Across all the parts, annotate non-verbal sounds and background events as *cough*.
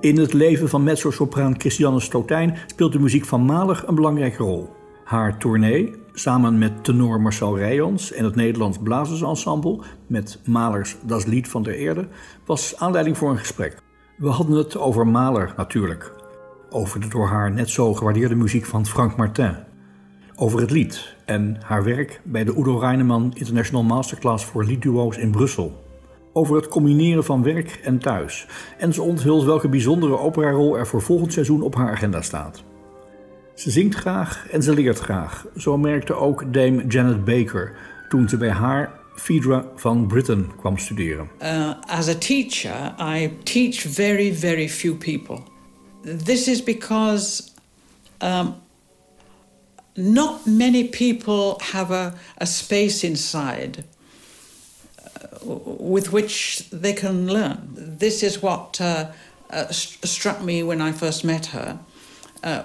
In het leven van mezzo-sopraan Christiane Stotijn speelt de muziek van Mahler een belangrijke rol. Haar tournee, samen met tenor Marcel Rijans en het Nederlands Blazersensemble met Mahlers Das Lied van der Eerde, was aanleiding voor een gesprek. We hadden het over Mahler natuurlijk. Over de door haar net zo gewaardeerde muziek van Frank Martin. Over het lied en haar werk bij de Udo Reinemann International Masterclass voor liedduo's in Brussel over het combineren van werk en thuis. En ze onthult welke bijzondere operarol er voor volgend seizoen op haar agenda staat. Ze zingt graag en ze leert graag. Zo merkte ook Dame Janet Baker toen ze bij haar Phaedra van Britain kwam studeren. Uh, as a teacher, I teach very, very few people. This is because um, not many people have a, a space inside with which they can learn. This is what uh, uh, st- struck me when I first met her. Uh,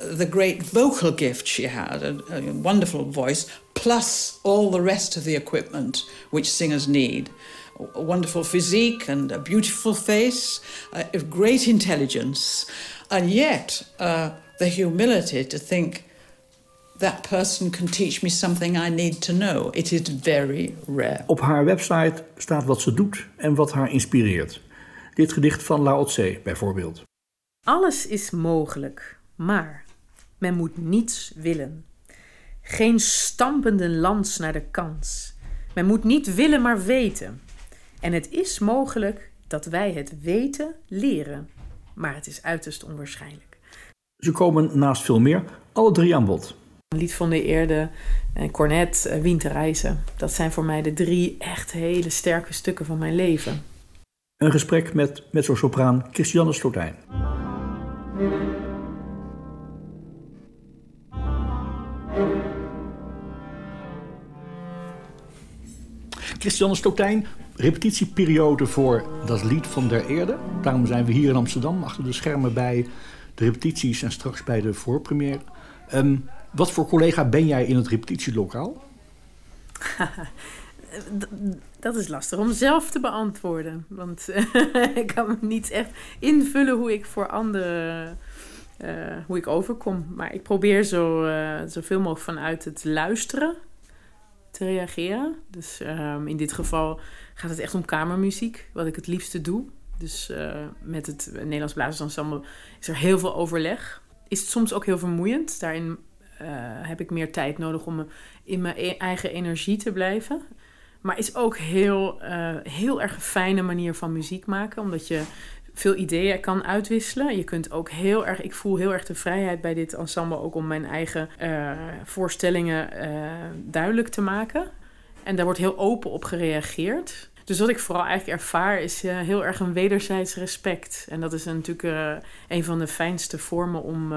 the great vocal gift she had, a, a, wonderful voice, plus all the rest of the equipment which singers need. A wonderful physique and a beautiful face, uh, great intelligence, and yet uh, the humility to think that person can teach me something I need to know. It is very rare. Op haar website staat wat ze doet en wat haar inspireert. Dit gedicht van Lao Tse bijvoorbeeld. Alles is mogelijk, maar men moet niets willen. Geen stampende lans naar de kans. Men moet niet willen, maar weten. En het is mogelijk dat wij het weten leren, maar het is uiterst onwaarschijnlijk. Ze komen naast veel meer alle drie aan bod. Lied van de Eerde, en Cornet, Winterreizen. Dat zijn voor mij de drie echt hele sterke stukken van mijn leven. Een gesprek met mezzo-sopraan Christiane Stotijn. Christiane Stotijn, repetitieperiode voor dat lied van der Eerde. Daarom zijn we hier in Amsterdam, achter de schermen bij de repetities en straks bij de voorpremière. Um, wat voor collega ben jij in het repetitielokaal? *laughs* Dat is lastig om zelf te beantwoorden. Want *laughs* ik kan me niet echt invullen hoe ik voor anderen. Uh, hoe ik overkom. Maar ik probeer zo, uh, zoveel mogelijk vanuit het luisteren te reageren. Dus um, in dit geval gaat het echt om kamermuziek, wat ik het liefste doe. Dus met het Nederlands Blazersensemble is er heel veel overleg. Is het soms ook heel vermoeiend. Daarin heb ik meer tijd nodig om in mijn e-, eigen energie te blijven. Maar is ook heel, uh, heel erg een fijne manier van muziek maken, omdat je veel ideeën kan uitwisselen. Je kunt ook heel erg, ik voel heel erg de vrijheid bij dit ensemble ook om mijn eigen uh, voorstellingen duidelijk te maken. En daar wordt heel open op gereageerd. Dus wat ik vooral eigenlijk ervaar is heel erg een wederzijds respect. En dat is natuurlijk een van de fijnste vormen om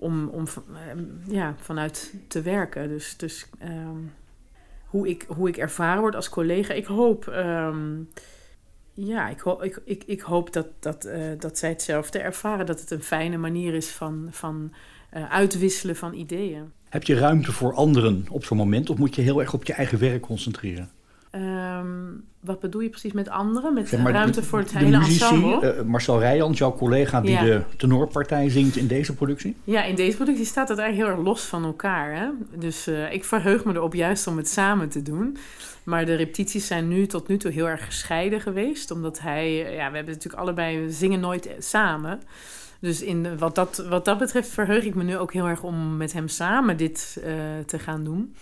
om, om ehm, ja, vanuit te werken. Dus, dus um, hoe, ik, hoe ik ervaren word als collega. Ik hoop, um, ja, ik, ho ik, ik, ik hoop dat, dat, uh, dat zij hetzelfde ervaren. Dat het een fijne manier is van, van uh, uitwisselen van ideeën. Heb je ruimte voor anderen op zo'n moment? Of moet je heel erg op je eigen werk concentreren? Um, wat bedoel je precies met anderen? Met zeg maar, ruimte voor het hele muzici, ensemble? Uh, Marcel Rijans, jouw collega die ja. de tenorpartij zingt in deze productie? Ja, in deze productie staat het eigenlijk heel erg los van elkaar. Hè? Dus uh, ik verheug me erop juist om het samen te doen. Maar de repetities zijn nu tot nu toe heel erg gescheiden geweest. Omdat hij... Ja, we hebben natuurlijk allebei... We zingen nooit samen. Dus in, wat, dat, wat dat betreft verheug ik me nu ook heel erg om met hem samen dit uh, te gaan doen.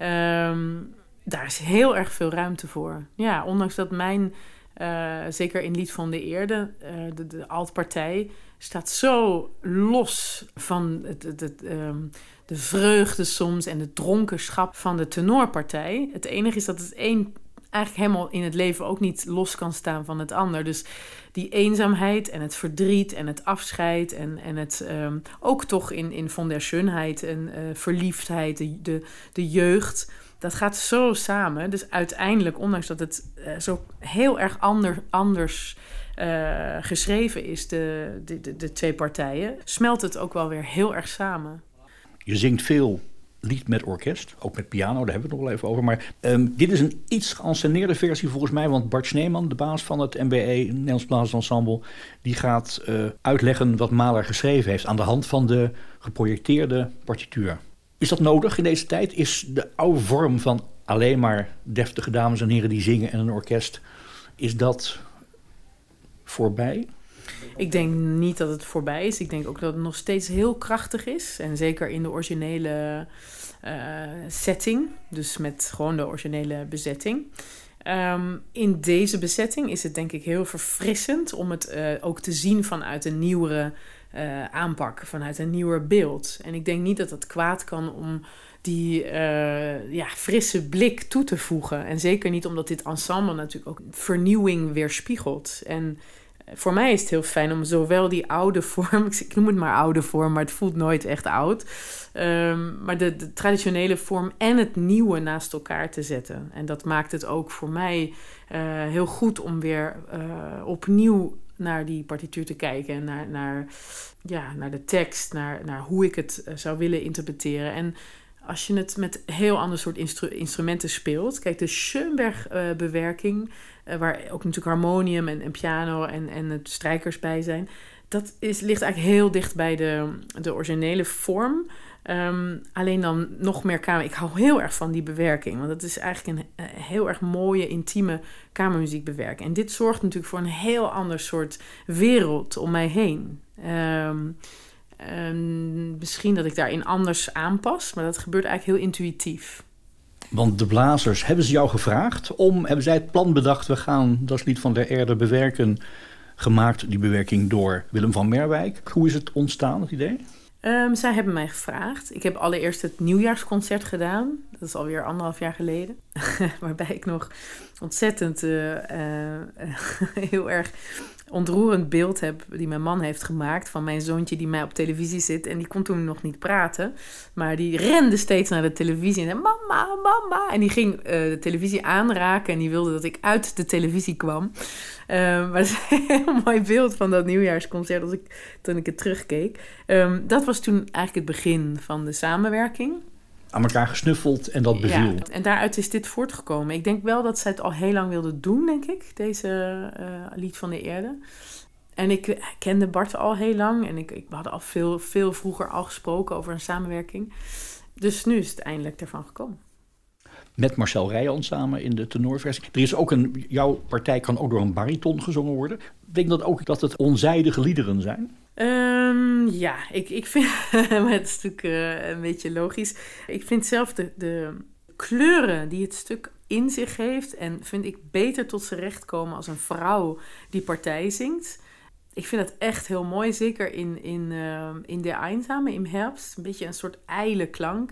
Um, daar is heel erg veel ruimte voor. Ja, ondanks dat mijn, uh, zeker in Lied van de Eerde, uh, de, de altpartij, staat zo los van het, het, het, um, de vreugde soms en de dronkenschap van de tenorpartij. Het enige is dat het één eigenlijk helemaal in het leven ook niet los kan staan van het ander. Dus die eenzaamheid en het verdriet en het afscheid en, en het ehm, ook toch in, in von der en uh, verliefdheid, de, de, de jeugd. Dat gaat zo samen. Dus uiteindelijk, ondanks dat het uh, zo heel erg ander, anders uh, geschreven is, de, de, de, twee partijen, smelt het ook wel weer heel erg samen. Je zingt veel lied met orkest, ook met piano, daar hebben we het nog wel even over. Maar um, dit is een iets geanceneerde versie volgens mij, want Bart Sneeman, de baas van het MBE, Nederlands Blazers Ensemble, die gaat uh, uitleggen wat Mahler geschreven heeft aan de hand van de geprojecteerde partituur. Is dat nodig in deze tijd? Is de oude vorm van alleen maar deftige dames en heren die zingen en een orkest, is dat voorbij? Ik denk niet dat het voorbij is. Ik denk ook dat het nog steeds heel krachtig is. En zeker in de originele uh, setting. Dus met gewoon de originele bezetting. Um, in deze bezetting is het denk ik heel verfrissend om het uh, ook te zien vanuit een nieuwere uh, aanpak, vanuit een nieuwer beeld. En ik denk niet dat het kwaad kan om die uh, ja, frisse blik toe te voegen. En zeker niet omdat dit ensemble natuurlijk ook vernieuwing weerspiegelt. En voor mij is het heel fijn om zowel die oude vorm, *laughs* ik noem het maar oude vorm, maar het voelt nooit echt oud. Um, maar de, traditionele vorm en het nieuwe naast elkaar te zetten. En dat maakt het ook voor mij heel goed om weer uh, opnieuw naar die partituur te kijken. Naar, naar, ja, naar de tekst, naar, naar hoe ik het uh, zou willen interpreteren. En als je het met heel ander soort instru instrumenten speelt. Kijk, de Schoenberg-bewerking, uh, waar ook natuurlijk harmonium en, en piano en, en het strijkers bij zijn. Dat is, ligt eigenlijk heel dicht bij de, de originele vorm. Um, alleen dan nog meer kamer. Ik hou heel erg van die bewerking. Want dat is eigenlijk een, een heel erg mooie, intieme kamermuziekbewerking. En dit zorgt natuurlijk voor een heel ander soort wereld om mij heen. Um, misschien dat ik daarin anders aanpas, maar dat gebeurt eigenlijk heel intuïtief. Want de blazers, hebben ze jou gevraagd om, hebben zij het plan bedacht, we gaan dat lied van der Erde bewerken, gemaakt die bewerking door Willem van Merwijk. Hoe is het ontstaan, het idee? Um, zij hebben mij gevraagd. Ik heb allereerst het nieuwjaarsconcert gedaan. Dat is alweer anderhalf jaar geleden. *laughs* Waarbij ik nog ontzettend uh, uh, *laughs* heel erg ontroerend beeld heb die mijn man heeft gemaakt van mijn zoontje die mij op televisie zit. En die kon toen nog niet praten, maar die rende steeds naar de televisie en zei mama, mama. En die ging uh, de televisie aanraken en die wilde dat ik uit de televisie kwam. Uh, maar *laughs* dat is een heel mooi beeld van dat nieuwjaarsconcert als ik, toen ik het terugkeek. Um, dat was toen eigenlijk het begin van de samenwerking aan elkaar gesnuffeld en dat beviel. Ja, en daaruit is dit voortgekomen. Ik denk wel dat zij het al heel lang wilde doen, denk ik, deze uh, lied van de Eerde. En ik kende Bart al heel lang en ik, ik, we hadden al veel, veel vroeger al gesproken over een samenwerking. Dus nu is het eindelijk ervan gekomen. Met Marcel Rijans samen in de tenorversie. Er is ook een, jouw partij kan ook door een bariton gezongen worden. Denk dat ook dat het onzijdige liederen zijn? Um, ja, ik, ik vind, *laughs* maar het is natuurlijk uh, een beetje logisch. Ik vind zelf de, de kleuren die het stuk in zich heeft en vind ik beter tot zijn recht komen als een vrouw die partij zingt. Ik vind dat echt heel mooi, zeker in, in, uh, in de Einsame, in herfst. Een beetje een soort ijle klank.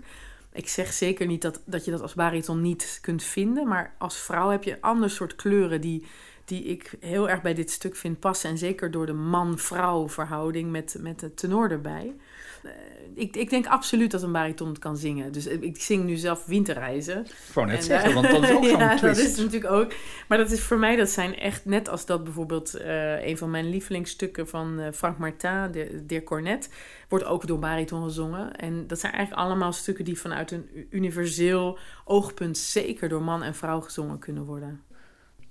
Ik zeg zeker niet dat, dat je dat als bariton niet kunt vinden, maar als vrouw heb je een ander soort kleuren die die ik heel erg bij dit stuk vind passen. En zeker door de man-vrouw verhouding met, met de tenor erbij. Uh, ik, ik denk absoluut dat een bariton het kan zingen. Dus ik zing nu zelf winterreizen. Gewoon net en, zeggen, want dat is ook *laughs* zo'n ja, twist. dat is natuurlijk ook. Maar dat is voor mij, dat zijn echt net als dat bijvoorbeeld uh, een van mijn lievelingsstukken van Frank Martin, de, de Cornet, wordt ook door bariton gezongen. En dat zijn eigenlijk allemaal stukken die vanuit een universeel oogpunt zeker door man en vrouw gezongen kunnen worden.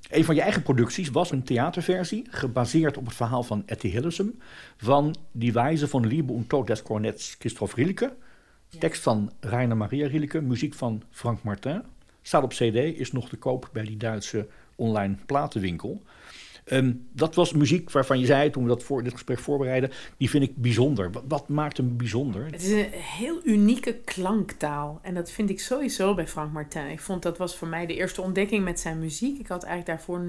Een van je eigen producties was een theaterversie, gebaseerd op het verhaal van Etty Hillesum, van Die Wijze van Liebe und Tod des Cornets Christoph Rielke. Tekst van Rainer Maria Rielke, muziek van Frank Martin. Staat op CD, is nog te koop bij die Duitse online platenwinkel. Um, dat was muziek waarvan je zei toen we dat voor dit gesprek voorbereiden, die vind ik bijzonder. Wat, maakt hem bijzonder? Het is een heel unieke klanktaal. En dat vind ik sowieso bij Frank Martin. Ik vond dat was voor mij de eerste ontdekking met zijn muziek. Ik had eigenlijk daarvoor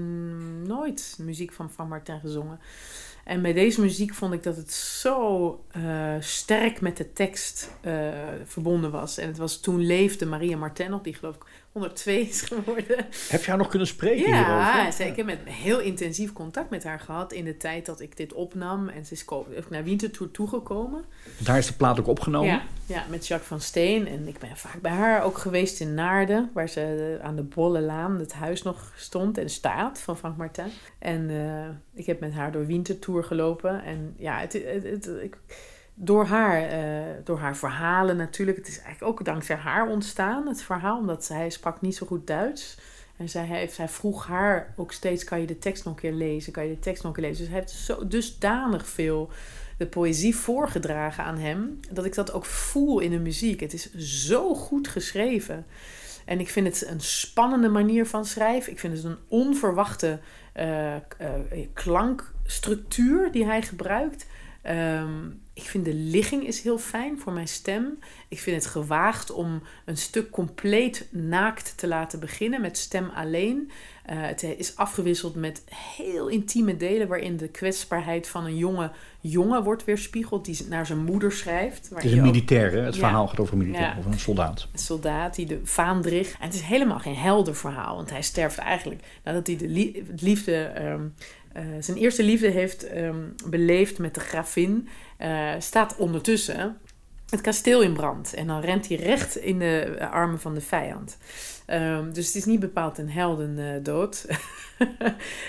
nooit muziek van Frank Martin gezongen. En bij deze muziek vond ik dat het zo uh, sterk met de tekst uh, verbonden was. En het was toen leefde Maria Martin op, die geloof ik 102 is geworden. Heb je haar nog kunnen spreken ja, hierover? Ja, ik heb met heel intensief contact met haar gehad in de tijd dat ik dit opnam. En ze is naar Wintertour toegekomen. Daar is de plaat ook opgenomen? Ja, ja, met Jacques van Steen. En ik ben vaak bij haar ook geweest in Naarden, waar ze aan de Bolle Laan het huis nog stond en staat van Frank Martin. En uh, ik heb met haar door Wintertour gelopen. En ja, het, het, het, ik, door haar, uh, door haar verhalen natuurlijk. Het is eigenlijk ook dankzij haar ontstaan, het verhaal. Omdat zij sprak niet zo goed Duits. En zij, heeft, zij vroeg haar ook steeds, kan je de tekst nog een keer lezen? Kan je de tekst nog een keer lezen? Dus hij heeft zo dusdanig veel de poëzie voorgedragen aan hem... dat ik dat ook voel in de muziek. Het is zo goed geschreven. En ik vind het een spannende manier van schrijven. Ik vind het een onverwachte uh, uh, klankstructuur die hij gebruikt... Um, ik vind de ligging is heel fijn voor mijn stem. Ik vind het gewaagd om een stuk compleet naakt te laten beginnen met stem alleen. Uh, het is afgewisseld met heel intieme delen waarin de kwetsbaarheid van een jonge jongen wordt weerspiegeld die naar zijn moeder schrijft. Het is een militair, hè? het ja. verhaal gaat over een militair, ja. over een soldaat. Een soldaat die de vaandrig. En het is helemaal geen helder verhaal, want hij sterft eigenlijk nadat hij de liefde. Um, uh, zijn eerste liefde heeft um, beleefd met de gravin, uh, staat ondertussen het kasteel in brand. En dan rent hij recht in de armen van de vijand. Um, dus het is niet bepaald een heldendood.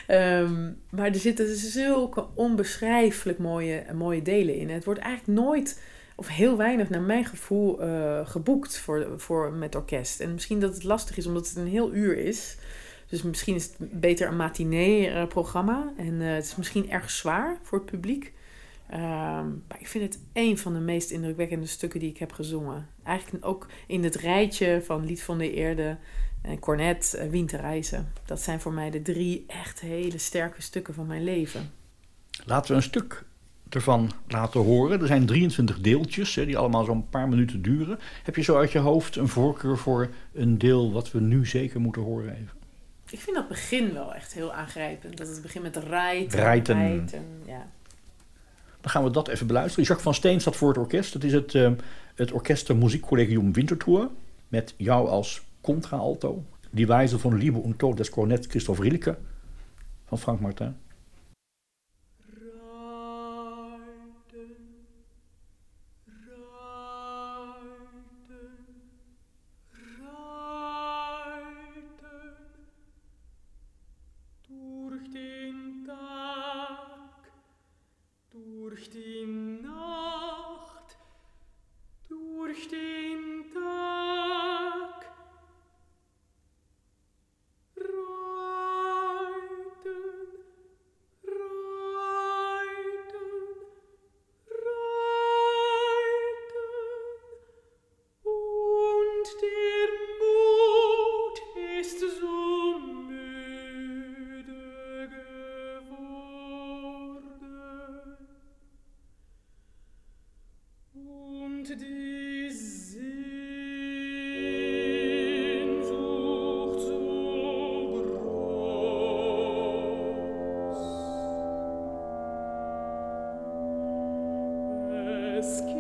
um, *laughs* maar er zitten zulke onbeschrijfelijk mooie, mooie delen in. Het wordt eigenlijk nooit, of heel weinig naar mijn gevoel, geboekt voor, voor, met orkest. En misschien dat het lastig is omdat het een heel uur is. Dus misschien is het beter een matinee-programma. En uh, het is misschien erg zwaar voor het publiek. Um, maar ik vind het een van de meest indrukwekkende stukken die ik heb gezongen. Eigenlijk ook in het rijtje van Lied van de Eerde en Cornet, uh. Dat zijn voor mij de drie echt hele sterke stukken van mijn leven. Laten we een stuk ervan laten horen. Er zijn 23 deeltjes hè, die allemaal zo'n paar minuten duren. Heb je zo uit je hoofd een voorkeur voor een deel wat we nu zeker moeten horen even? Ik vind dat begin wel echt heel aangrijpend. Dat het begint met rijten. Rijten. rijten ja. Dan gaan we dat even beluisteren. Jacques van Steen staat voor het orkest. Het is het, uh, het Orkester Muziekcollegium Winterthur. Met jou als contra-alto. Die wijze van Liebe und Tod des Cornet Christoph Rilke. Van Frank Martin. risk.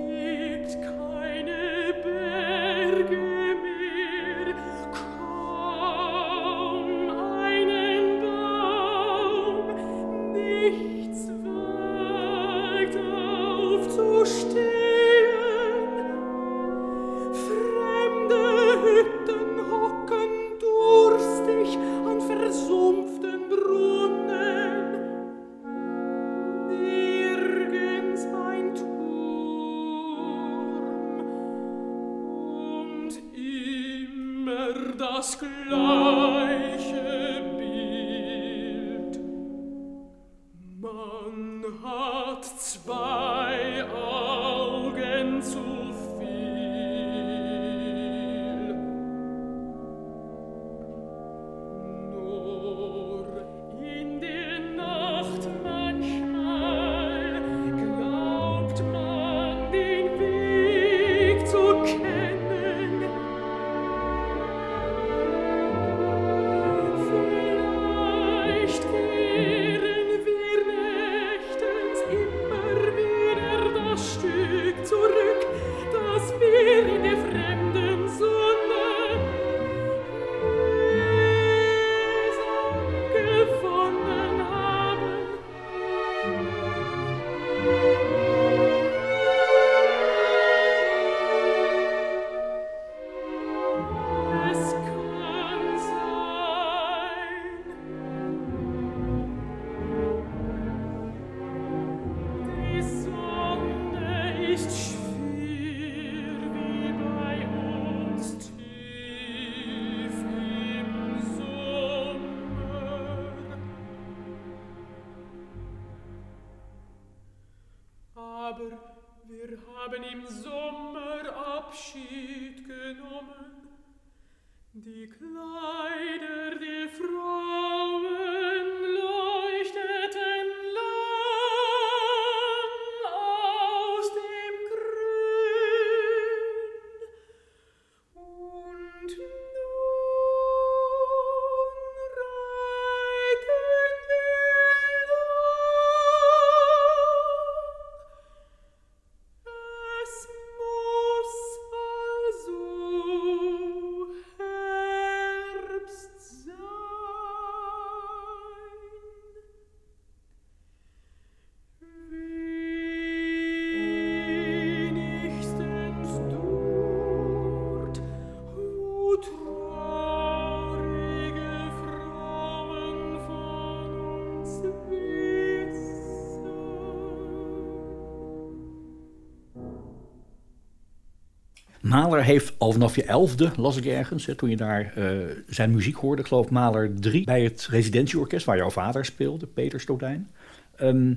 Mahler heeft al vanaf je elfde, las ik ergens, toen je daar eh, zijn muziek hoorde, ik geloof Mahler 3, bij het residentieorkest waar jouw vader speelde, Peter Stodijn. Ehm,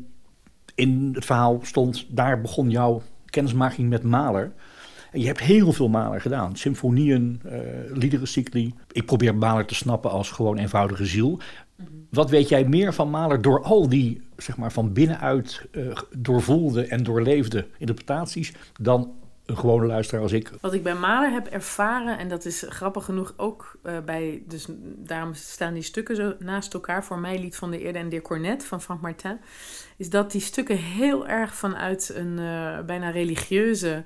in het verhaal stond, daar begon jouw kennismaking met Mahler. En je hebt heel veel Mahler gedaan. Symfonieën, uh, liederencycli. Ik probeer Mahler te snappen als gewoon eenvoudige ziel. Wat weet jij meer van Mahler door al die, zeg maar, van binnenuit eh, doorvoelde en doorleefde interpretaties dan een gewone luisteraar als ik? Wat ik bij Mahler heb ervaren, en dat is grappig genoeg ook eh, bij, dus daarom staan die stukken zo naast elkaar. Voor mij Lied van de Eerde en De Cornet van Frank Martin. Is dat die stukken heel erg vanuit een eh, bijna religieuze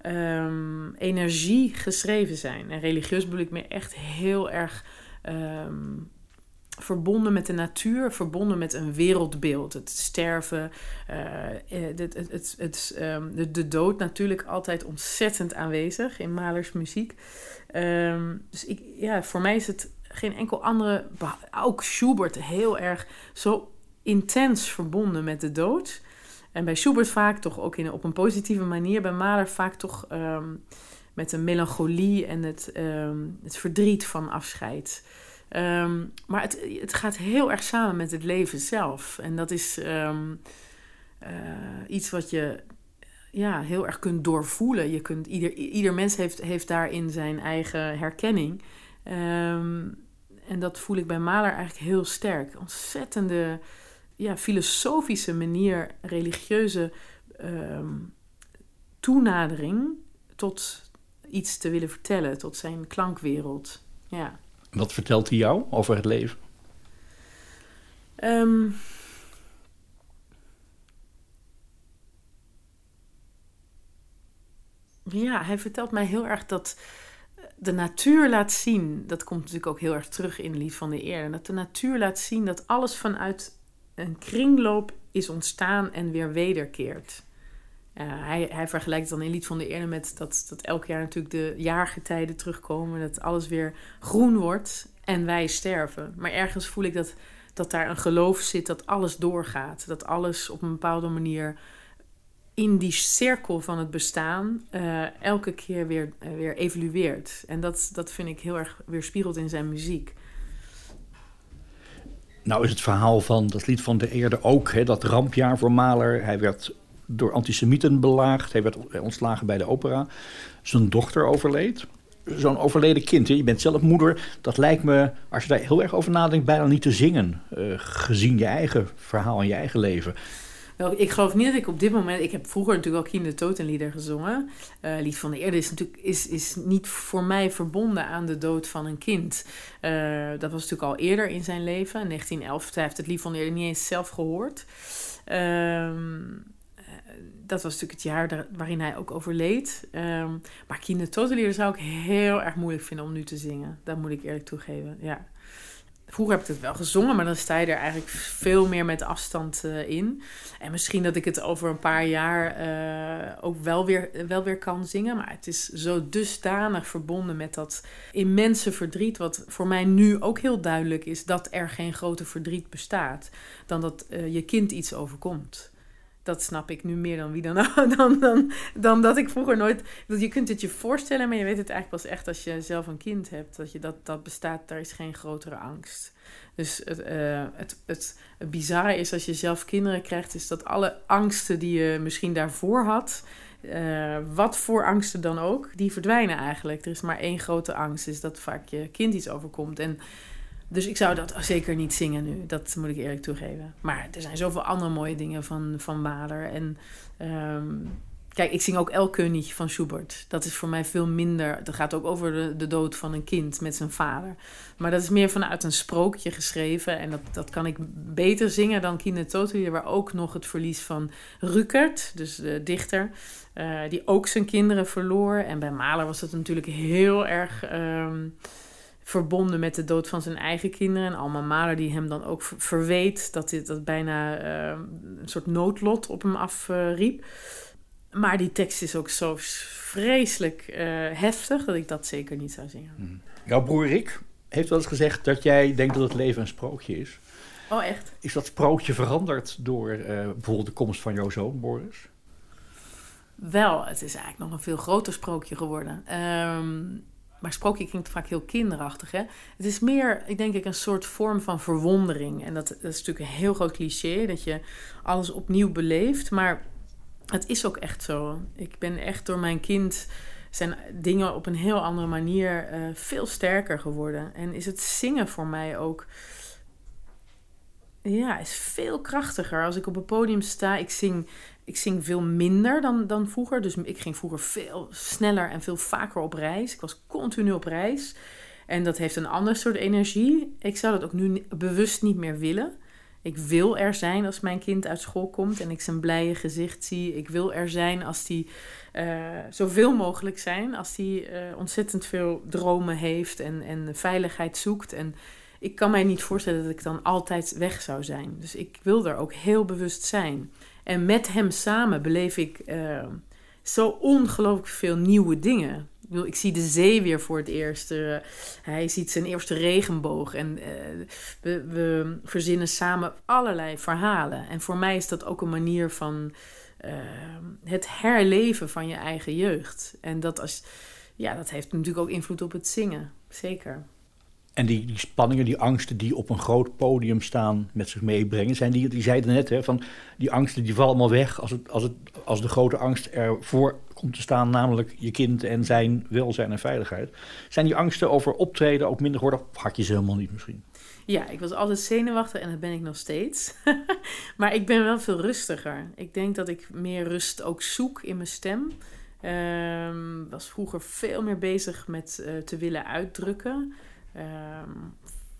ehm, energie geschreven zijn. En religieus bedoel ik me echt heel erg ehm, verbonden met de natuur, verbonden met een wereldbeeld. Het sterven, uh, het, het, het, het, um, de, de dood natuurlijk altijd ontzettend aanwezig in Mahlers muziek. Um, dus ik, ja, voor mij is het geen enkel andere, ook Schubert heel erg zo intens verbonden met de dood. En bij Schubert vaak toch ook in, op een positieve manier, bij Mahler vaak toch um, met een melancholie en het, het verdriet van afscheid. Um, maar het, het gaat heel erg samen met het leven zelf. En dat is um, uh, iets wat je ja, heel erg kunt doorvoelen. Je kunt, ieder, ieder mens heeft, heeft daarin zijn eigen herkenning. Um, en dat voel ik bij Mahler eigenlijk heel sterk. Ontzettende ja, filosofische manier, religieuze toenadering tot iets te willen vertellen, tot zijn klankwereld. Ja. Wat vertelt hij jou over het leven? Um, ja, hij vertelt mij heel erg dat de natuur laat zien. Dat komt natuurlijk ook heel erg terug in lied van de eer. Dat de natuur laat zien dat alles vanuit een kringloop is ontstaan en weer wederkeert. Uh, hij, hij, vergelijkt dan in Lied van de Eerde met dat, dat elk jaar natuurlijk de jaargetijden terugkomen. Dat alles weer groen wordt en wij sterven. Maar ergens voel ik dat, dat daar een geloof zit dat alles doorgaat. Dat alles op een bepaalde manier in die cirkel van het bestaan uh, elke keer weer, uh, weer evolueert. En dat, dat vind ik heel erg weerspiegeld in zijn muziek. Nou is het verhaal van dat lied van de Eerde ook, hè, dat rampjaar voor Mahler. Hij werd door antisemieten belaagd. Hij werd ontslagen bij de opera. Zijn dochter overleed. Zo'n overleden kind, je bent zelf moeder. Dat lijkt me, als je daar heel erg over nadenkt, bijna niet te zingen. Uh, gezien je eigen verhaal en je eigen leven. Ik geloof niet dat ik op dit moment... Ik heb vroeger natuurlijk al kindertotenlieder gezongen. Uh, Lied van de Eerde is natuurlijk is, is niet voor mij verbonden aan de dood van een kind. Uh, dat was natuurlijk al eerder in zijn leven. In 1911 hij heeft het Lied van de Eerde niet eens zelf gehoord. Um, dat was natuurlijk het jaar waarin hij ook overleed. Um, maar Kine Totalier zou ik heel erg moeilijk vinden om nu te zingen. Dat moet ik eerlijk toegeven, ja. Vroeger heb ik het wel gezongen, maar dan sta je er eigenlijk veel meer met afstand uh, in. En misschien dat ik het over een paar jaar uh, ook wel weer, wel weer kan zingen. Maar het is zo dusdanig verbonden met dat immense verdriet. Wat voor mij nu ook heel duidelijk is dat er geen groter verdriet bestaat. Dan dat uh, je kind iets overkomt dat snap ik nu meer dan wie dan, *laughs* dan, dan, dan dat ik vroeger nooit. Je kunt het je voorstellen, maar je weet het eigenlijk pas echt als je zelf een kind hebt. Dat je dat, dat bestaat, daar is geen grotere angst. Dus het, het, het, het bizarre is als je zelf kinderen krijgt, is dat alle angsten die je misschien daarvoor had, eh, wat voor angsten dan ook, die verdwijnen eigenlijk. Er is maar één grote angst, is dat vaak je kind iets overkomt. En dus ik zou dat zeker niet zingen nu, dat moet ik eerlijk toegeven. Maar er zijn zoveel andere mooie dingen van, van Mahler. En ehm, kijk, ik zing ook El König van Schubert. Dat is voor mij veel minder, dat gaat ook over de, de dood van een kind met zijn vader. Maar dat is meer vanuit een sprookje geschreven. En dat, dat kan ik beter zingen dan Kine Totally, waar ook nog het verlies van Rukert, dus de dichter, eh, die ook zijn kinderen verloor. En bij Mahler was het natuurlijk heel erg ehm, verbonden met de dood van zijn eigen kinderen. En Alma Mahler die hem dan ook ver- verweet dat dit dat bijna ehm, een soort noodlot op hem afriep. maar die tekst is ook zo vreselijk eh, heftig dat ik dat zeker niet zou zingen. Jouw broer Rick heeft wel eens gezegd dat jij denkt dat het leven een sprookje is. Oh, echt? Is dat sprookje veranderd door eh, bijvoorbeeld de komst van jouw zoon Boris? Wel, het is eigenlijk nog een veel groter sprookje geworden. Ehm, maar sprookje klinkt vaak heel kinderachtig. Hè? Het is meer, ik denk ik, een soort vorm van verwondering. En dat, is natuurlijk een heel groot cliché, dat je alles opnieuw beleeft. Maar het is ook echt zo. Ik ben echt door mijn kind zijn dingen op een heel andere manier eh, veel sterker geworden. En is het zingen voor mij ook ja, is veel krachtiger. Als ik op een podium sta, ik zing, ik zing veel minder dan, dan vroeger. Dus ik ging vroeger veel sneller en veel vaker op reis. Ik was continu op reis. En dat heeft een ander soort energie. Ik zou dat ook nu bewust niet meer willen. Ik wil er zijn als mijn kind uit school komt en ik zijn blije gezicht zie. Ik wil er zijn als die eh, zoveel mogelijk zijn. Als die eh, ontzettend veel dromen heeft en, en veiligheid zoekt. En ik kan mij niet voorstellen dat ik dan altijd weg zou zijn. Dus ik wil er ook heel bewust zijn. En met hem samen beleef ik eh, zo ongelooflijk veel nieuwe dingen. Ik, ik zie de zee weer voor het eerst. eh, hij ziet zijn eerste regenboog. En eh, we, we verzinnen samen allerlei verhalen. En voor mij is dat ook een manier van het herleven van je eigen jeugd. En dat, als, ja, dat heeft natuurlijk ook invloed op het zingen. Zeker. En die, spanningen, die angsten die op een groot podium staan met zich meebrengen, zijn die, die zeiden net, hè, van die angsten die vallen allemaal weg als, het, als, het, als de grote angst ervoor komt te staan, namelijk je kind en zijn welzijn en veiligheid. Zijn die angsten over optreden ook minder geworden? Of had je ze helemaal niet misschien? Ja, ik was altijd zenuwachtig en dat ben ik nog steeds. *laughs* maar ik ben wel veel rustiger. Ik denk dat ik meer rust ook zoek in mijn stem. Ehm was vroeger veel meer bezig met eh, te willen uitdrukken. Ehm,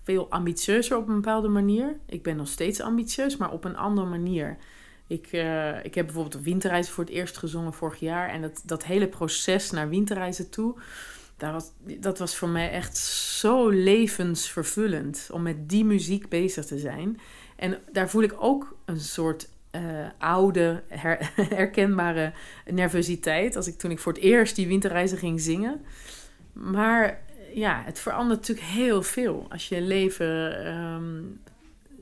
veel ambitieuzer op een bepaalde manier. Ik ben nog steeds ambitieus, maar op een andere manier. Ik, eh, ik heb bijvoorbeeld Winterreizen voor het eerst gezongen vorig jaar. En dat, dat hele proces naar Winterreizen toe... Daar was, dat was voor mij echt zo levensvervullend om met die muziek bezig te zijn. En daar voel ik ook een soort eh, oude, her- *laughs* herkenbare nervositeit. Als ik toen ik voor het eerst die winterreizen ging zingen. Maar ja, het verandert natuurlijk heel veel. Als je leven ehm,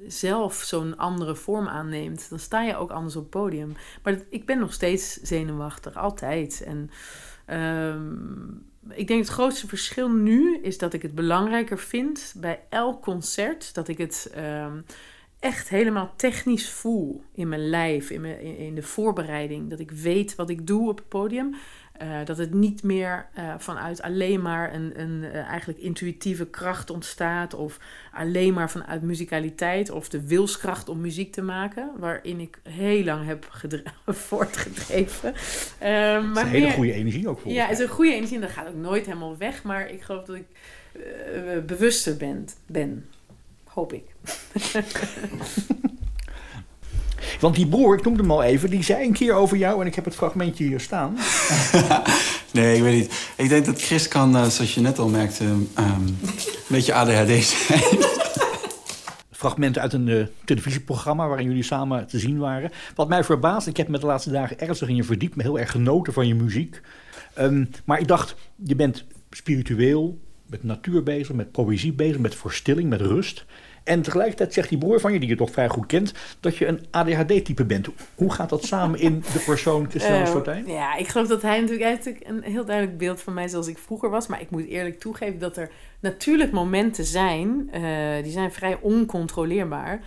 zelf zo'n andere vorm aanneemt, dan sta je ook anders op het podium. Maar ik ben nog steeds zenuwachtig, altijd. En ehm, ik denk het grootste verschil nu is dat ik het belangrijker vind bij elk concert dat ik het ehm, echt helemaal technisch voel in mijn lijf, in, mijn, in de voorbereiding. Dat ik weet wat ik doe op het podium. Eh, dat het niet meer eh, vanuit alleen maar een, een eh, eigenlijk intuïtieve kracht ontstaat. Of alleen maar vanuit muzikaliteit of de wilskracht om muziek te maken. Waarin ik heel lang heb gedre- *laughs* voortgedreven. Eh, Dat is maar een hele meer- goede energie ook voor. ja, het is een goede energie en dat gaat ook nooit helemaal weg. Maar ik geloof dat ik bewuster ben, ben. Hoop ik. *laughs* Want die broer, ik noemde hem al even, die zei een keer over jou, en ik heb het fragmentje hier staan. *laughs* Nee, ik weet niet. Ik denk dat Chris kan, eh, zoals je net al merkte, ehm, een beetje ADHD zijn. *laughs* fragmenten uit een eh, televisieprogramma waarin jullie samen te zien waren. Wat mij verbaast, ik heb me de laatste dagen ernstig in je verdiept, me heel erg genoten van je muziek. Ehm, maar ik dacht, je bent spiritueel, met natuur bezig, met poëzie bezig, met verstilling, met rust. En tegelijkertijd zegt die broer van je, die je toch vrij goed kent, dat je een ADHD-type bent. Hoe gaat dat samen in de persoon Christian Eh, Stotijn? ja, ik geloof dat hij natuurlijk, hij heeft natuurlijk een heel duidelijk beeld van mij zoals ik vroeger was. Maar ik moet eerlijk toegeven dat er natuurlijk momenten zijn, eh, die zijn vrij oncontroleerbaar.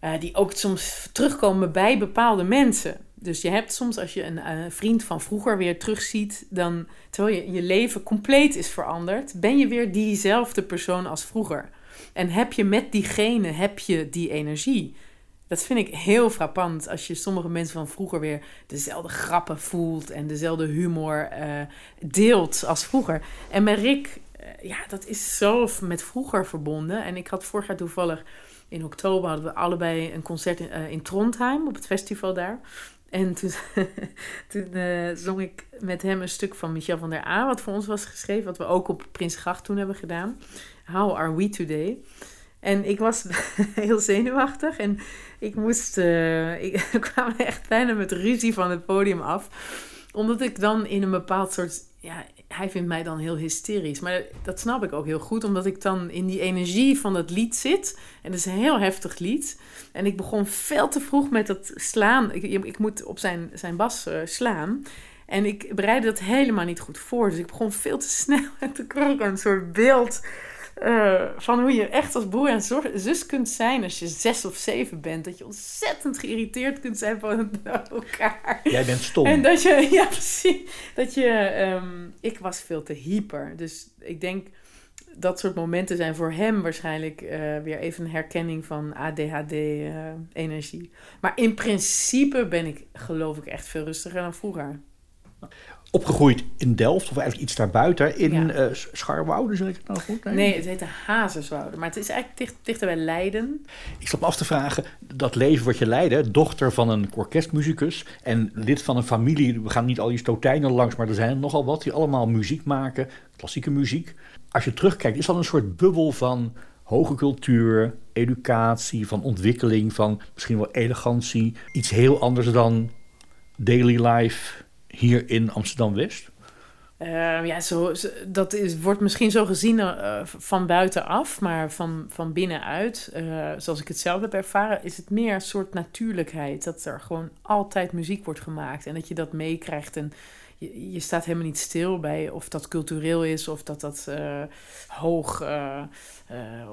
eh, die ook soms terugkomen bij bepaalde mensen. Dus je hebt soms als je een eh, vriend van vroeger weer terugziet, dan terwijl je, je leven compleet is veranderd, ben je weer diezelfde persoon als vroeger. En heb je met diegene heb je die energie. Dat vind ik heel frappant als je sommige mensen van vroeger weer dezelfde grappen voelt en dezelfde humor eh, deelt als vroeger. En met Rick, eh, ja, dat is zo met vroeger verbonden. En ik had vorig jaar toevallig in oktober hadden we allebei een concert in, eh, Trondheim op het festival daar. En toen, *laughs* toen zong ik met hem een stuk van Michel van der A, wat voor ons was geschreven, wat we ook op Prinsgracht toen hebben gedaan. How are we today? En ik was *laughs* heel zenuwachtig en ik moest, eh, ik *laughs* kwam echt bijna met ruzie van het podium af. Omdat ik dan in een bepaald soort, ja, hij vindt mij dan heel hysterisch. Maar dat snap ik ook heel goed, omdat ik dan in die energie van dat lied zit. En het is een heel heftig lied. En ik begon veel te vroeg met dat slaan. Ik, moet op zijn, zijn bas eh, slaan. En ik bereidde dat helemaal niet goed voor. Dus ik begon veel te *laughs* snel. En toen kreeg ik een soort beeld eh, van hoe je echt als broer en zus kunt zijn als je zes of zeven bent. Dat je ontzettend geïrriteerd kunt zijn van elkaar. Jij bent stom. En dat je, *laughs* ja precies, dat je, ehm, ik was veel te hyper. Dus ik denk, dat soort momenten zijn voor hem waarschijnlijk eh, weer even een herkenning van ADHD-energie. maar in principe ben ik, geloof ik, echt veel rustiger dan vroeger. Opgegroeid in Delft, of eigenlijk iets daarbuiten, in Ja. Scharwoude, zeg ik het nou goed? Nee, het heette Hazeswoude, maar het is eigenlijk dicht, dichter bij Leiden. Ik zat me af te vragen, dat leven wat je leidde, dochter van een orkestmuzikus en lid van een familie, we gaan niet al die stotijnen langs, maar er zijn er nogal wat die allemaal muziek maken, klassieke muziek. Als je terugkijkt, is dat een soort bubbel van hoge cultuur, educatie, van ontwikkeling, van misschien wel elegantie, iets heel anders dan daily life hier in Amsterdam-West? Eh, ja, zo, dat is, wordt misschien zo gezien eh, van buitenaf, maar van, van binnenuit, eh, zoals ik het zelf heb ervaren, is het meer een soort natuurlijkheid. Dat er gewoon altijd muziek wordt gemaakt en dat je dat meekrijgt. En je, je staat helemaal niet stil bij of dat cultureel is of dat dat eh, hoog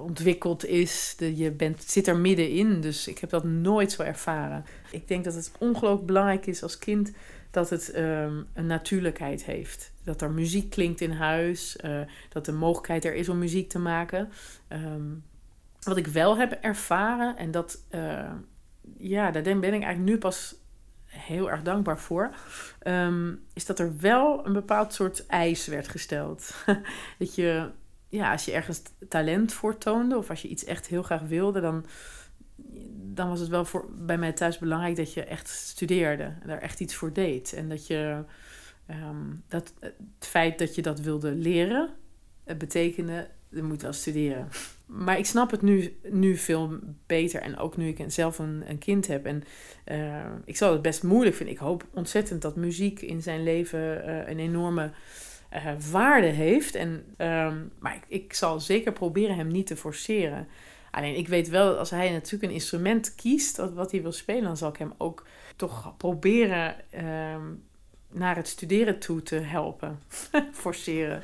ontwikkeld is. Je bent, zit er middenin, dus ik heb dat nooit zo ervaren. Ik denk dat het ongelooflijk belangrijk is als kind dat het ehm, een natuurlijkheid heeft. Dat er muziek klinkt in huis, eh, dat de mogelijkheid er is om muziek te maken. Ehm, wat ik wel heb ervaren, en dat, eh, ja, daar ben ik eigenlijk nu pas heel erg dankbaar voor, ehm, is dat er wel een bepaald soort eis werd gesteld. *laughs* dat je, ja, als je ergens talent voor toonde, of als je iets echt heel graag wilde, dan dan was het wel voor, bij mij thuis belangrijk dat je echt studeerde. En daar echt iets voor deed. En dat je ehm, dat, het feit dat je dat wilde leren, het betekende, je moet wel studeren. Maar ik snap het nu, nu veel beter. En ook nu ik zelf een, een kind heb. En eh, ik zal het best moeilijk vinden. Ik hoop ontzettend dat muziek in zijn leven eh, een enorme eh, waarde heeft. En, ehm, maar ik, ik zal zeker proberen hem niet te forceren. Alleen ik weet wel dat als hij natuurlijk een instrument kiest wat, wat hij wil spelen, dan zal ik hem ook toch proberen ehm, naar het studeren toe te helpen. *laughs* Forceren.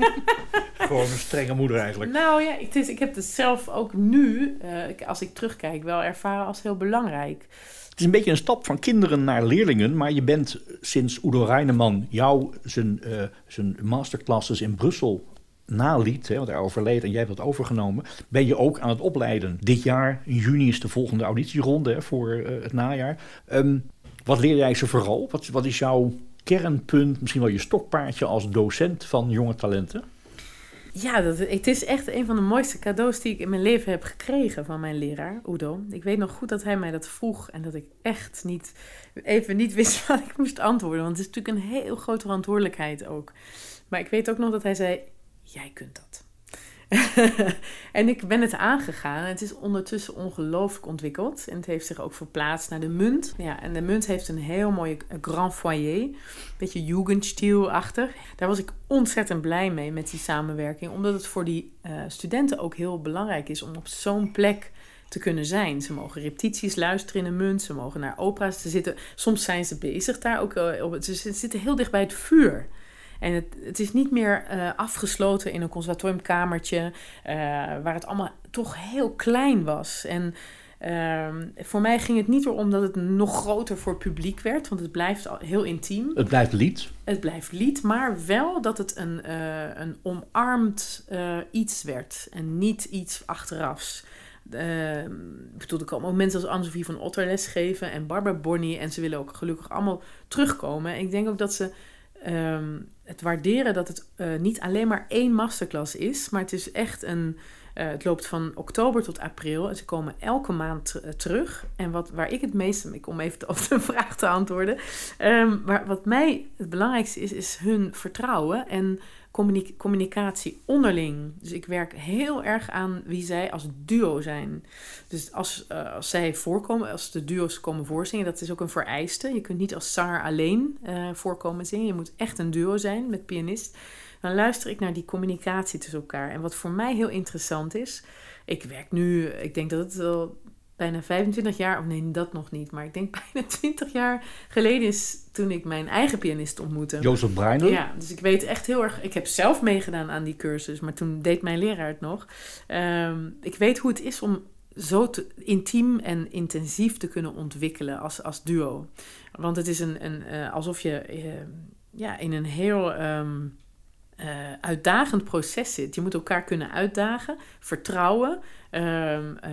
*laughs* Gewoon een strenge moeder eigenlijk. Nou ja, het is, ik heb het zelf ook nu, eh, als ik terugkijk, wel ervaren als heel belangrijk. Het is een beetje een stap van kinderen naar leerlingen, maar je bent sinds Udo Reineman jou zijn, eh, zijn masterclasses in Brussel naliet, hè, want hij overleed en jij hebt dat overgenomen, ben je ook aan het opleiden. Dit jaar, in juni, is de volgende auditieronde hè, voor eh, het najaar. Ehm, wat leer jij ze vooral? Wat, wat is jouw kernpunt, misschien wel je stokpaardje als docent van jonge talenten? Ja, dat, het is echt een van de mooiste cadeaus die ik in mijn leven heb gekregen van mijn leraar, Udo. Ik weet nog goed dat hij mij dat vroeg en dat ik echt niet, even niet wist *laughs* wat ik moest antwoorden. Want het is natuurlijk een heel grote verantwoordelijkheid ook. Maar ik weet ook nog dat hij zei, jij kunt dat. *laughs* en ik ben het aangegaan. Het is ondertussen ongelooflijk ontwikkeld. En het heeft zich ook verplaatst naar de munt. Ja, en de munt heeft een heel mooi grand foyer. Beetje Jugendstil-achtig. Daar was ik ontzettend blij mee met die samenwerking. Omdat het voor die eh, studenten ook heel belangrijk is om op zo'n plek te kunnen zijn. Ze mogen repetities luisteren in een munt. Ze mogen naar opera's te zitten. Soms zijn ze bezig daar ook. eh, op, ze zitten heel dicht bij het vuur. En het, het is niet meer eh, afgesloten in een conservatoriumkamertje, eh, waar het allemaal toch heel klein was. En Ehm, voor mij ging het niet erom dat het nog groter voor publiek werd, want het blijft heel intiem. Het blijft lied. Het blijft lied, maar wel dat het een, eh, een omarmd iets werd en niet iets achterafs. Ehm, ik bedoel, er komen ook mensen als Anne-Sophie van Otter lesgeven en Barbara Bonnie. En ze willen ook gelukkig allemaal terugkomen. En ik denk ook dat ze ehm, het waarderen dat het eh, niet alleen maar één masterclass is, maar het is echt een. eh, het loopt van oktober tot april en ze komen elke maand eh, terug. En wat, waar ik het meeste, om even op *laughs* de vraag te antwoorden. Ehm, maar wat mij het belangrijkste is, is hun vertrouwen en communi- communicatie onderling. Dus ik werk heel erg aan wie zij als duo zijn. Dus als, eh, als zij voorkomen, als de duo's komen voorzingen, dat is ook een vereiste. Je kunt niet als zanger alleen eh, voorkomen zingen. Je moet echt een duo zijn met pianist. Dan luister ik naar die communicatie tussen elkaar. En wat voor mij heel interessant is, ik werk nu, ik denk dat het wel bijna 25 jaar, of nee, dat nog niet, maar ik denk *laughs* bijna 20 jaar geleden is toen ik mijn eigen pianist ontmoette. Jozef Breindl. Ja, dus ik weet echt heel erg. Ik heb zelf meegedaan aan die cursus, maar toen deed mijn leraar het nog. Ehm, ik weet hoe het is om zo te, intiem en intensief te kunnen ontwikkelen als, als duo. Want het is een, een, eh, alsof je eh, ja, in een heel ehm, eh, uitdagend proces zit. Je moet elkaar kunnen uitdagen, vertrouwen, ehm, eh,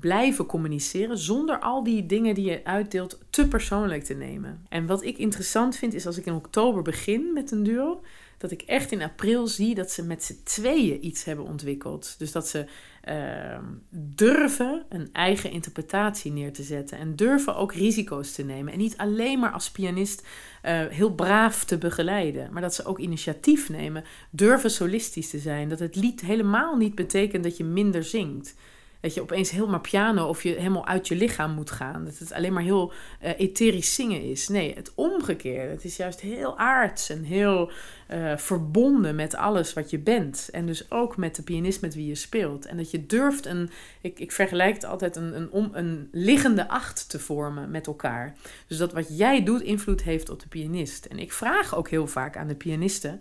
blijven communiceren zonder al die dingen die je uitdeelt te persoonlijk te nemen. En wat ik interessant vind is als ik in oktober begin met een duo, dat ik echt in april zie dat ze met z'n tweeën iets hebben ontwikkeld. Dus dat ze ehm, durven een eigen interpretatie neer te zetten en durven ook risico's te nemen. En niet alleen maar als pianist eh, heel braaf te begeleiden, maar dat ze ook initiatief nemen, durven solistisch te zijn. Dat het lied helemaal niet betekent dat je minder zingt. Dat je opeens helemaal piano of je helemaal uit je lichaam moet gaan. Dat het alleen maar heel eh, etherisch zingen is. Nee, het omgekeerde. Het is juist heel aards en heel eh, verbonden met alles wat je bent. En dus ook met de pianist met wie je speelt. En dat je durft een, ik, ik vergelijk het altijd, een, een, om, een liggende acht te vormen met elkaar. Dus dat wat jij doet invloed heeft op de pianist. En ik vraag ook heel vaak aan de pianisten,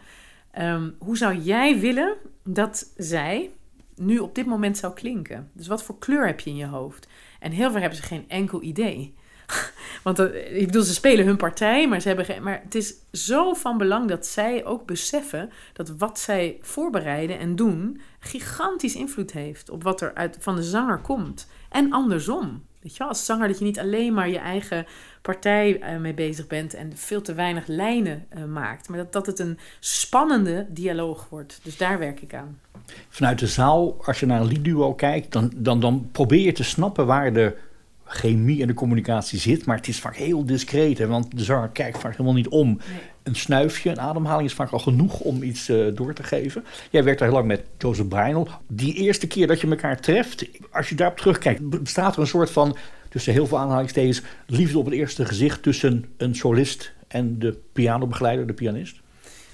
ehm, hoe zou jij willen dat zij nu op dit moment zou klinken? Dus wat voor kleur heb je in je hoofd? En heel veel hebben ze geen enkel idee. *laughs* Want eh, ik bedoel, ze spelen hun partij, maar, ze hebben geen, maar het is zo van belang dat zij ook beseffen dat wat zij voorbereiden en doen gigantisch invloed heeft op wat er uit, van de zanger komt. En andersom. Weet je wel, als zanger dat je niet alleen maar je eigen partij eh, mee bezig bent en veel te weinig lijnen eh, maakt, maar dat, dat het een spannende dialoog wordt. Dus daar werk ik aan. Vanuit de zaal, als je naar een liedduo kijkt, dan, dan, dan probeer je te snappen waar de chemie en de communicatie zit. Maar het is vaak heel discreet, hè, want de zanger kijkt vaak helemaal niet om. Een snuifje, een ademhaling is vaak al genoeg om iets eh, door te geven. Jij werkt al heel lang met Jozef Breinel. Die eerste keer dat je elkaar treft, als je daarop terugkijkt, bestaat er een soort van, tussen heel veel aanhalingstekens, liefde op het eerste gezicht tussen een solist en de pianobegeleider, de pianist?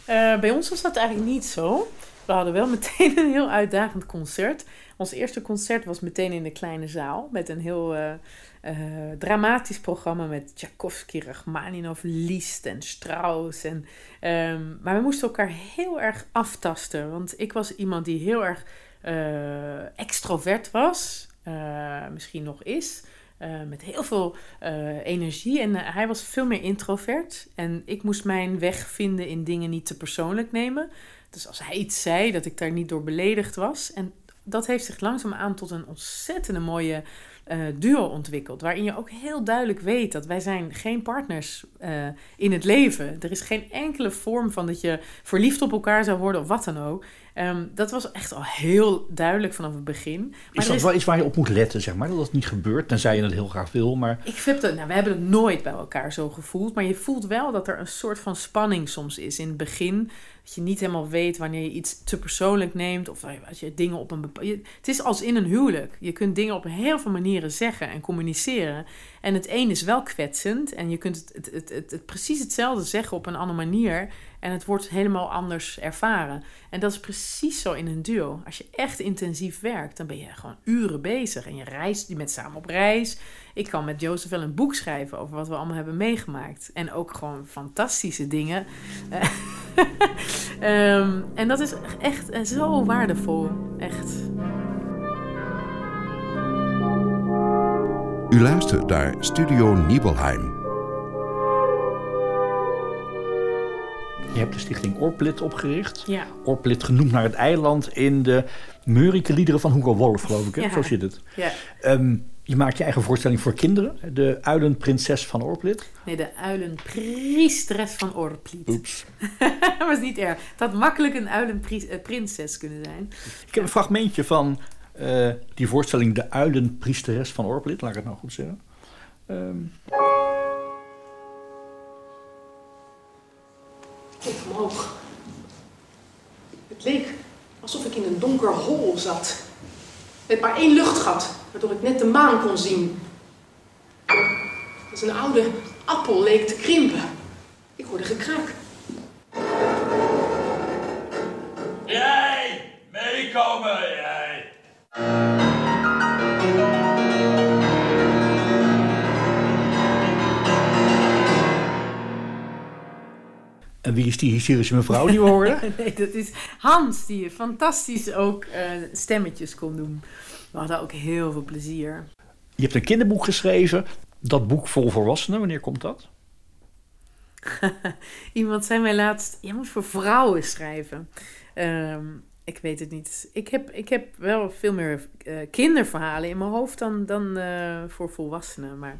Eh, bij ons was dat eigenlijk niet zo. We hadden wel meteen een heel uitdagend concert. Ons eerste concert was meteen in de kleine zaal met een heel eh, eh, dramatisch programma met Tchaikovsky, Rachmaninoff, Liszt en Strauss. En, ehm, maar we moesten elkaar heel erg aftasten, want ik was iemand die heel erg extrovert was, misschien nog is. Eh, met heel veel eh, energie. En eh, hij was veel meer introvert. En ik moest mijn weg vinden in dingen niet te persoonlijk nemen. Dus als hij iets zei, dat ik daar niet door beledigd was. En dat heeft zich langzaamaan tot een ontzettende mooie eh, duo ontwikkeld. Waarin je ook heel duidelijk weet dat wij zijn geen partners eh, in het leven. Er is geen enkele vorm van dat je verliefd op elkaar zou worden of wat dan ook. Ehm, dat was echt al heel duidelijk vanaf het begin. Maar Is dat is- wel iets waar je op moet letten, zeg maar? Dat dat niet gebeurt, tenzij je het heel graag wil, maar... Ik heb dat, nou, we hebben het nooit bij elkaar zo gevoeld. Maar je voelt wel dat er een soort van spanning soms is in het begin. Dat je niet helemaal weet wanneer je iets te persoonlijk neemt. Of als je dingen op een bepaalde. Het is als in een huwelijk. Je kunt dingen op heel veel manieren zeggen en communiceren. En het een is wel kwetsend. En je kunt het, het, het, het, precies hetzelfde zeggen op een andere manier. En het wordt helemaal anders ervaren. En dat is precies zo in een duo. Als je echt intensief werkt, dan ben je gewoon uren bezig. En je reist, bent samen op reis. Ik kan met Jozef wel een boek schrijven over wat we allemaal hebben meegemaakt. En ook gewoon fantastische dingen. *laughs* *laughs* Ehm, en dat is echt eh, zo waardevol. Echt. U luistert naar Studio Nibelheim. Je hebt de stichting Orplit opgericht. Ja. Orplit genoemd naar het eiland in de Meurike liederen van Hugo Wolf, geloof ik. Hè? Ja. Zo zit het. Ja. Ehm, je maakt je eigen voorstelling voor kinderen. De Uilenprinses van Orplit. Nee, de uilenpriesteres van Orpliet. Oeps. *laughs* dat was niet erg. Het had makkelijk een uilenprinses kunnen zijn. Ik heb een fragmentje van eh, die voorstelling De Uilenpriesteres van Orplit. Laat ik het nou goed zeggen. Ehm, keek omhoog. Het leek alsof ik in een donker hol zat. Met maar één luchtgat, waardoor ik net de maan kon zien. Als een oude appel leek te krimpen. Ik hoorde gekraak. Jij! Meekomen, jij! En wie is die hysterische mevrouw die we horen? *laughs* Nee, dat is Hans, die fantastisch ook eh, stemmetjes kon doen. We hadden ook heel veel plezier. Je hebt een kinderboek geschreven. Dat boek vol volwassenen, wanneer komt dat? *laughs* Iemand zei mij laatst, je moet voor vrouwen schrijven. Ehm, ik weet het niet. Ik heb, ik heb wel veel meer eh, kinderverhalen in mijn hoofd dan, dan eh, voor volwassenen. Maar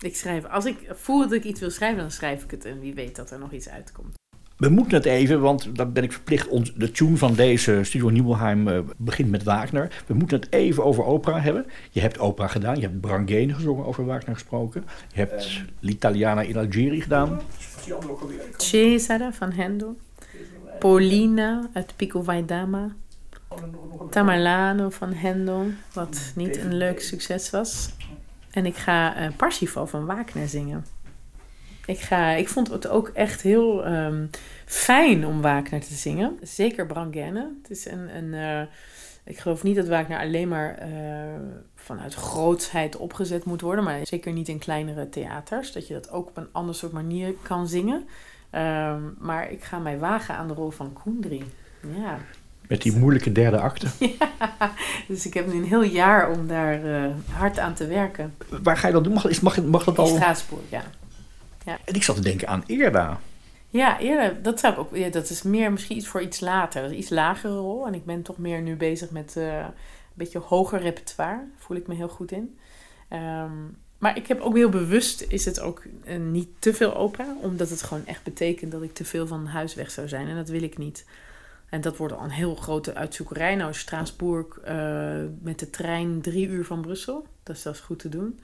ik schrijf, als ik voel dat ik iets wil schrijven, dan schrijf ik het. En wie weet dat er nog iets uitkomt. We moeten het even, want dan ben ik verplicht. ons- De tune van deze Studio Nibelheim eh, begint met Wagner. We moeten het even over opera hebben. Je hebt opera gedaan. Je hebt Brangene gezongen, over Wagner gesproken. Je hebt L'Italiana in Algeri gedaan. Cesare van Hendel. Paulina uit Pico Vaidama. Tamerlano van Hendel, wat niet een leuk succes was. En ik ga eh, Parsifal van Wagner zingen. Ik, ga, ik vond het ook echt heel ehm, fijn om Wagner te zingen. Zeker Brangene. Het is een, een, eh, ik geloof niet dat Wagner alleen maar eh, vanuit grootsheid opgezet moet worden. Maar zeker niet in kleinere theaters. Dat je dat ook op een ander soort manier kan zingen. Ehm, maar ik ga mij wagen aan de rol van Koendri. Ja. Met die moeilijke derde acte. *laughs* Dus ik heb nu een heel jaar om daar eh, hard aan te werken. Waar ga je dat doen? Mag, is- mag, mag dat In al? Straatsburg, ja. En ik zat te denken aan Eerda. Ja, eerder, dat zou ik ook. Ja, dat is meer misschien iets voor iets later. Dat is een iets lagere rol. En ik ben toch meer nu bezig met eh, een beetje hoger repertoire. Voel ik me heel goed in. Ehm, maar ik heb ook heel bewust, is het ook eh, niet te veel opera. Omdat het gewoon echt betekent dat ik te veel van huis weg zou zijn. En dat wil ik niet. En dat wordt al een heel grote uitzoekerij. Nou, Straatsburg eh, met de trein drie uur van Brussel. Dus dat is goed te doen.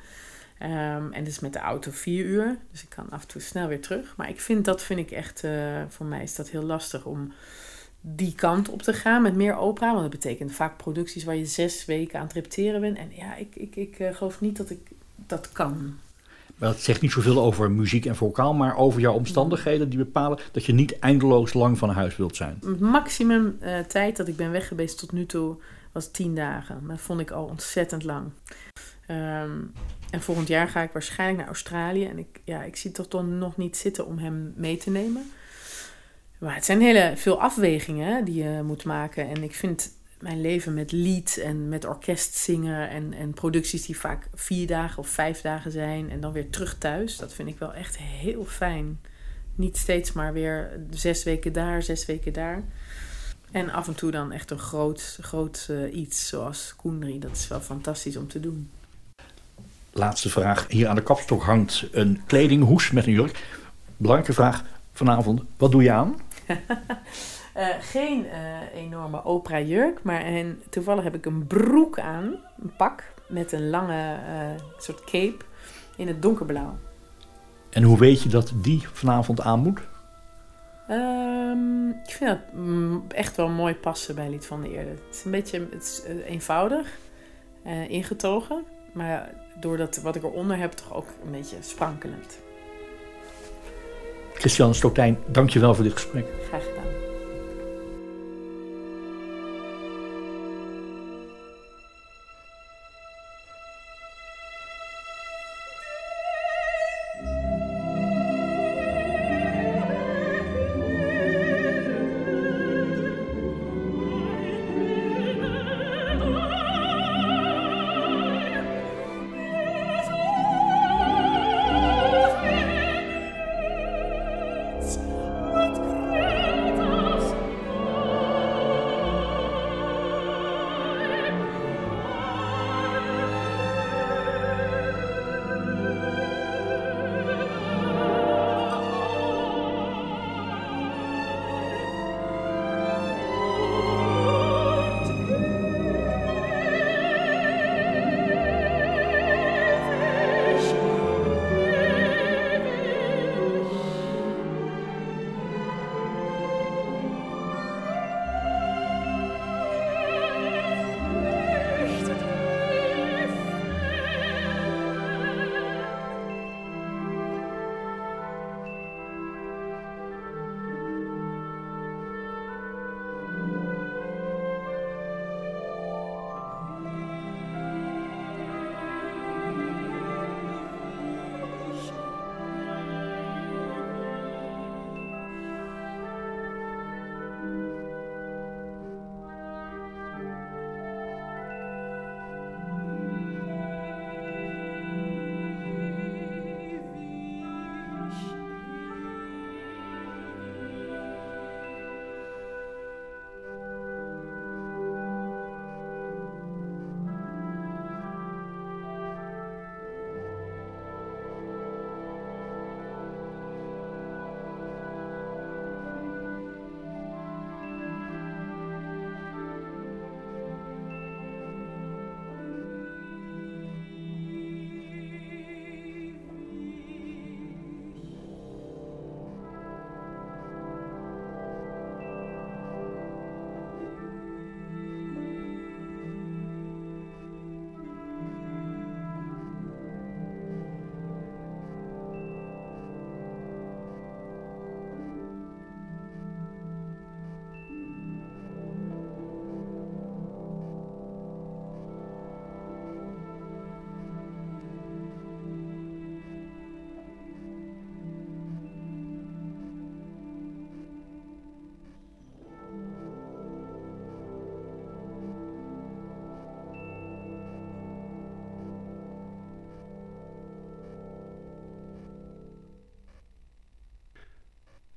Ehm, en dus met de auto vier uur. Dus ik kan af en toe snel weer terug. Maar ik vind dat vind ik echt, eh, voor mij is dat heel lastig om die kant op te gaan met meer opera. Want dat betekent vaak producties waar je zes weken aan het repeteren bent. En ja, ik, ik, ik eh, geloof niet dat ik dat kan. Maar dat zegt niet zoveel over muziek en vocaal, maar over jouw omstandigheden die bepalen dat je niet eindeloos lang van huis wilt zijn. Maximum eh, tijd dat ik ben weg geweest tot nu toe was tien dagen. Dat vond ik al ontzettend lang. Ehm, en volgend jaar ga ik waarschijnlijk naar Australië. En ik, ja, ik zie het toch toch nog niet zitten om hem mee te nemen. Maar het zijn hele veel afwegingen die je moet maken. En ik vind mijn leven met lied en met orkest zingen... En, en producties die vaak vier dagen of vijf dagen zijn... en dan weer terug thuis, dat vind ik wel echt heel fijn. Niet steeds maar weer zes weken daar, zes weken daar. En af en toe dan echt een groot, groot eh, iets, zoals Koendri. Dat is wel fantastisch om te doen. Laatste vraag. Hier aan de kapstok hangt een kledinghoes met een jurk. Belangrijke vraag vanavond. Wat doe je aan? *laughs* Eh, geen eh, enorme opera jurk, maar en, toevallig heb ik een broek aan, een pak met een lange eh, soort cape in het donkerblauw. En hoe weet je dat die vanavond aan moet? Ehm, ik vind dat mm, echt wel mooi passen bij Lied van de Eerde. Het is een beetje het is, eenvoudig, ingetogen, maar doordat wat ik eronder heb, toch ook een beetje sprankelend. Christian Stotijn, dank je wel voor dit gesprek. Graag gedaan.